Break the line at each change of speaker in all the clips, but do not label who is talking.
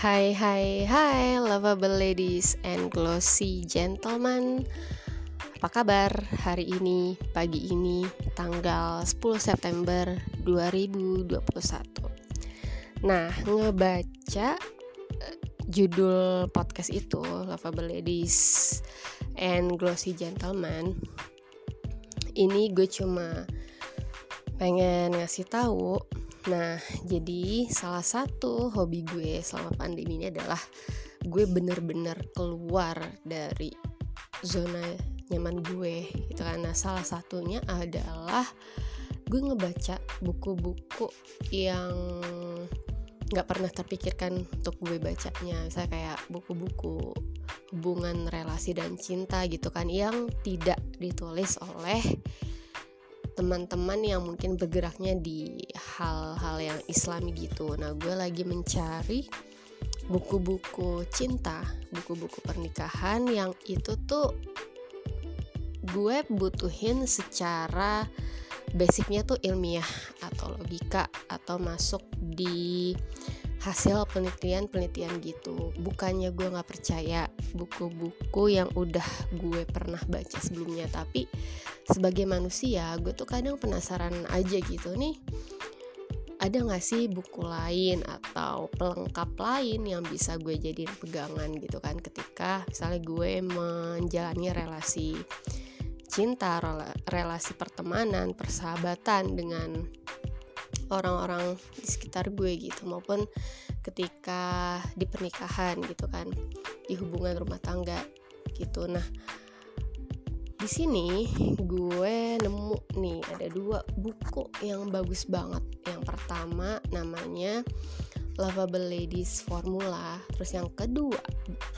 Hai hai hai lovable ladies and glossy gentlemen. Apa kabar hari ini, pagi ini, tanggal 10 September 2021 Nah, ngebaca eh, judul podcast itu Lovable Ladies and Glossy Gentlemen Ini gue cuma pengen ngasih tahu Nah, jadi salah satu hobi gue selama pandemi ini adalah gue bener-bener keluar dari zona nyaman gue gitu kan. Nah, salah satunya adalah gue ngebaca buku-buku yang nggak pernah terpikirkan untuk gue bacanya. Misalnya kayak buku-buku hubungan relasi dan cinta gitu kan yang tidak ditulis oleh teman-teman yang mungkin bergeraknya di hal-hal yang islami gitu. Nah gue lagi mencari buku-buku cinta buku-buku pernikahan yang itu tuh gue butuhin secara basicnya tuh ilmiah atau logika atau masuk di hasil penelitian-penelitian gitu. Bukannya gue nggak percaya buku-buku yang udah gue pernah baca sebelumnya tapi sebagai manusia gue tuh kadang penasaran aja gitu nih ada gak sih buku lain atau pelengkap lain yang bisa gue jadiin pegangan gitu kan ketika misalnya gue menjalani relasi cinta relasi pertemanan persahabatan dengan orang-orang di sekitar gue gitu maupun ketika di pernikahan gitu kan di hubungan rumah tangga gitu. Nah di sini gue nemu nih ada dua buku yang bagus banget. Yang pertama namanya Lovable Ladies Formula terus yang kedua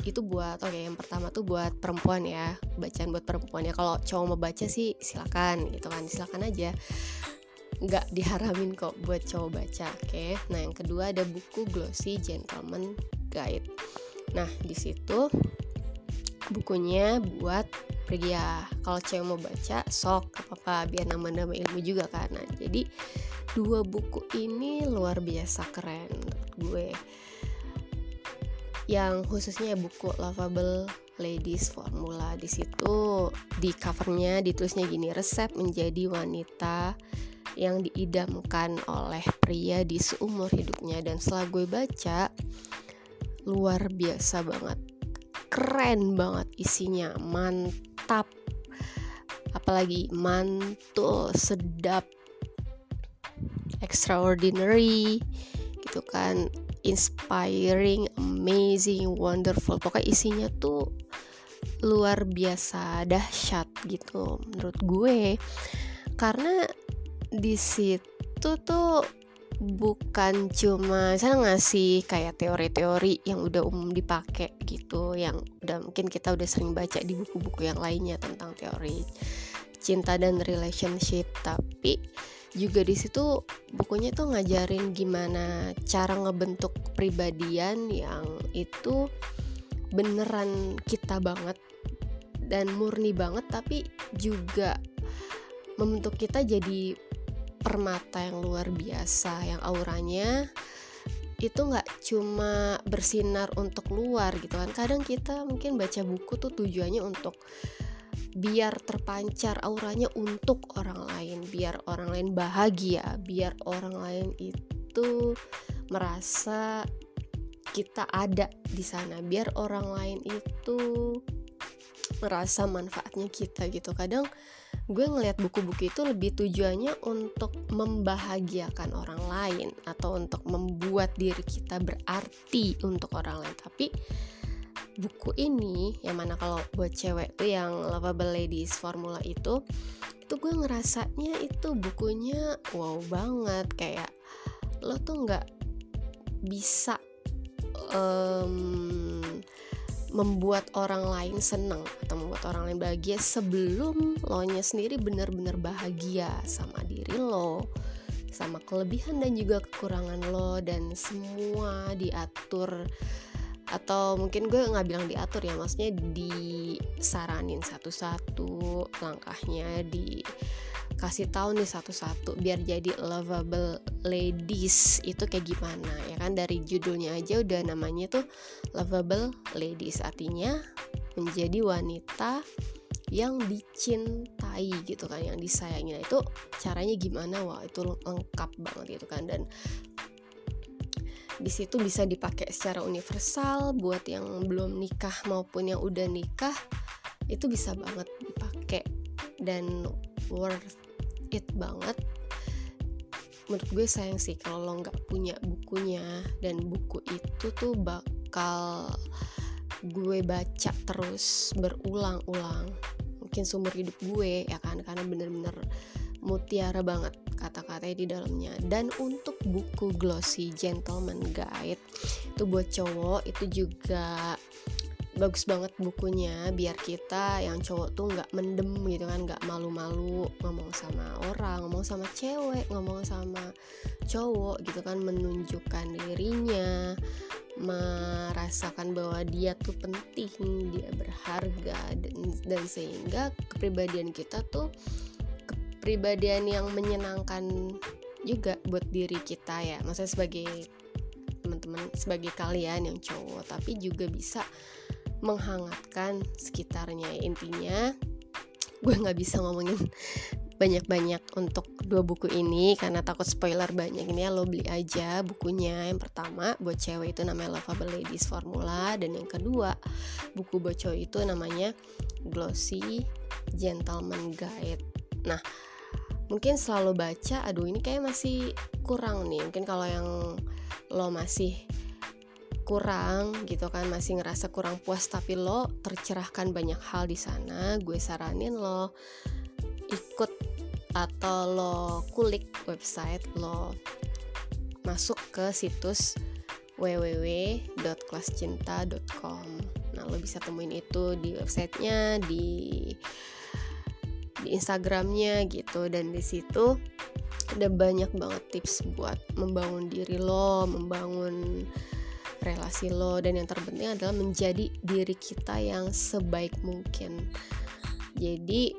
itu buat oke okay, yang pertama tuh buat perempuan ya bacaan buat perempuan ya. Kalau cowok mau baca sih silakan gitu kan silakan aja nggak diharamin kok buat cowok baca oke? Okay? nah yang kedua ada buku Glossy Gentleman Guide. Nah di situ bukunya buat pria kalau cewek mau baca sok apa apa biar nambah-nambah ilmu juga kan. Nah, jadi dua buku ini luar biasa keren gue. Yang khususnya buku Lovable Ladies Formula di situ di covernya ditulisnya gini resep menjadi wanita yang diidamkan oleh pria di seumur hidupnya. Dan setelah gue baca luar biasa banget. Keren banget isinya. Mantap. Apalagi mantul sedap extraordinary gitu kan. Inspiring amazing wonderful. Pokoknya isinya tuh luar biasa dahsyat gitu menurut gue. Karena di situ tuh bukan cuma saya ngasih kayak teori-teori yang udah umum dipakai gitu yang udah mungkin kita udah sering baca di buku-buku yang lainnya tentang teori cinta dan relationship. Tapi juga di situ bukunya tuh ngajarin gimana cara ngebentuk pribadian yang itu beneran kita banget dan murni banget tapi juga membentuk kita jadi permata yang luar biasa yang auranya itu nggak cuma bersinar untuk luar gitu kan. Kadang kita mungkin baca buku tuh tujuannya untuk biar terpancar auranya untuk orang lain biar orang lain bahagia biar orang lain itu merasa kita ada di sana biar orang lain itu merasa manfaatnya kita gitu. Kadang gue ngelihat buku-buku itu lebih tujuannya untuk membahagiakan orang lain atau untuk membuat diri kita berarti untuk orang lain. Tapi buku ini yang mana kalau buat cewek tuh yang lovable ladies formula itu itu gue ngerasanya itu bukunya wow banget. Kayak lo tuh nggak bisa um, membuat orang lain seneng atau membuat orang lain bahagia sebelum lo nya sendiri benar-benar bahagia sama diri lo sama kelebihan dan juga kekurangan lo dan semua diatur. Atau mungkin gue nggak bilang diatur ya maksudnya disaranin satu-satu langkahnya di kasih tahu nih satu-satu biar jadi lovable ladies itu kayak gimana ya kan? Dari judulnya aja udah namanya tuh lovable ladies artinya menjadi wanita yang dicintai gitu kan yang disayangi nah itu caranya gimana? Wah itu lengkap banget gitu kan dan di situ bisa dipakai secara universal buat yang belum nikah maupun yang udah nikah itu bisa banget dipakai dan worth it banget. Menurut gue sayang sih kalau lo nggak punya bukunya. Dan buku itu tuh bakal gue baca terus berulang-ulang. Mungkin sumber hidup gue ya kan? Karena bener-bener mutiara banget kata-katanya di dalamnya. Dan untuk buku glossy gentleman guide itu buat cowok itu juga bagus banget bukunya biar kita yang cowok tuh nggak mendem gitu kan nggak malu-malu ngomong sama orang ngomong sama cewek ngomong sama cowok gitu kan menunjukkan dirinya merasakan bahwa dia tuh penting dia berharga dan, dan sehingga kepribadian kita tuh kepribadian yang menyenangkan juga buat diri kita ya. Maksudnya sebagai teman-teman sebagai kalian yang cowok tapi juga bisa menghangatkan sekitarnya. Intinya gue nggak bisa ngomongin banyak-banyak untuk dua buku ini karena takut spoiler banyak. Ini ya lo beli aja bukunya. Yang pertama buat cewek itu namanya Lovable Ladies Formula. Dan yang kedua buku buat itu namanya Glossy Gentleman Guide. Nah mungkin selalu baca. Aduh ini kayak masih kurang nih. Mungkin kalau yang lo masih kurang gitu kan masih ngerasa kurang puas tapi lo tercerahkan banyak hal di sana gue saranin lo ikut atau lo kulik website lo masuk ke situs www.kelascinta.com nah lo bisa temuin itu di websitenya di di Instagramnya gitu. Dan di situ ada banyak banget tips buat membangun diri lo membangun relasi lo dan yang terpenting adalah menjadi diri kita yang sebaik mungkin. Jadi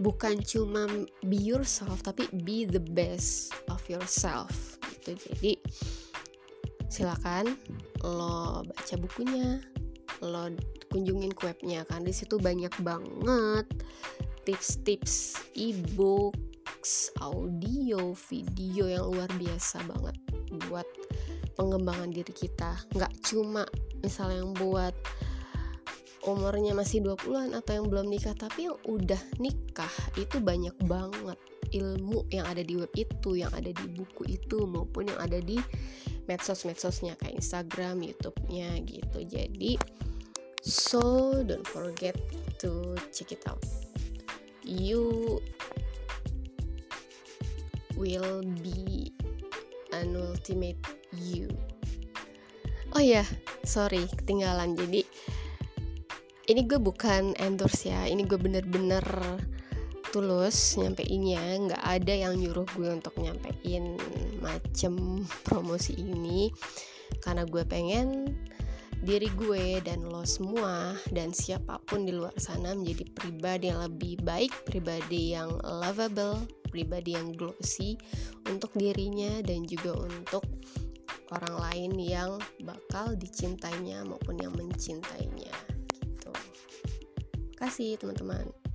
bukan cuma be yourself tapi be the best of yourself gitu. Jadi silakan lo baca bukunya lo kunjungin webnya kan di situ banyak banget tips-tips e-books audio video yang luar biasa banget buat pengembangan diri kita. Nggak cuma misalnya yang buat umurnya masih 20-an atau yang belum nikah tapi yang udah nikah itu banyak banget ilmu yang ada di web itu yang ada di buku itu maupun yang ada di medsos-medsosnya kayak Instagram, YouTube-nya gitu. Jadi so don't forget to check it out. You will be an ultimate you. Oh ya yeah, sorry ketinggalan. Jadi ini gue bukan endorse ya. Ini gue bener-bener tulus nyampeinnya. Nggak ada yang nyuruh gue untuk nyampein macem promosi ini. Karena gue pengen diri gue dan lo semua dan siapa pun di luar sana menjadi pribadi yang lebih baik, pribadi yang lovable, pribadi yang glossy untuk dirinya dan juga untuk orang lain yang bakal dicintainya maupun yang mencintainya gitu. Kasih teman-teman.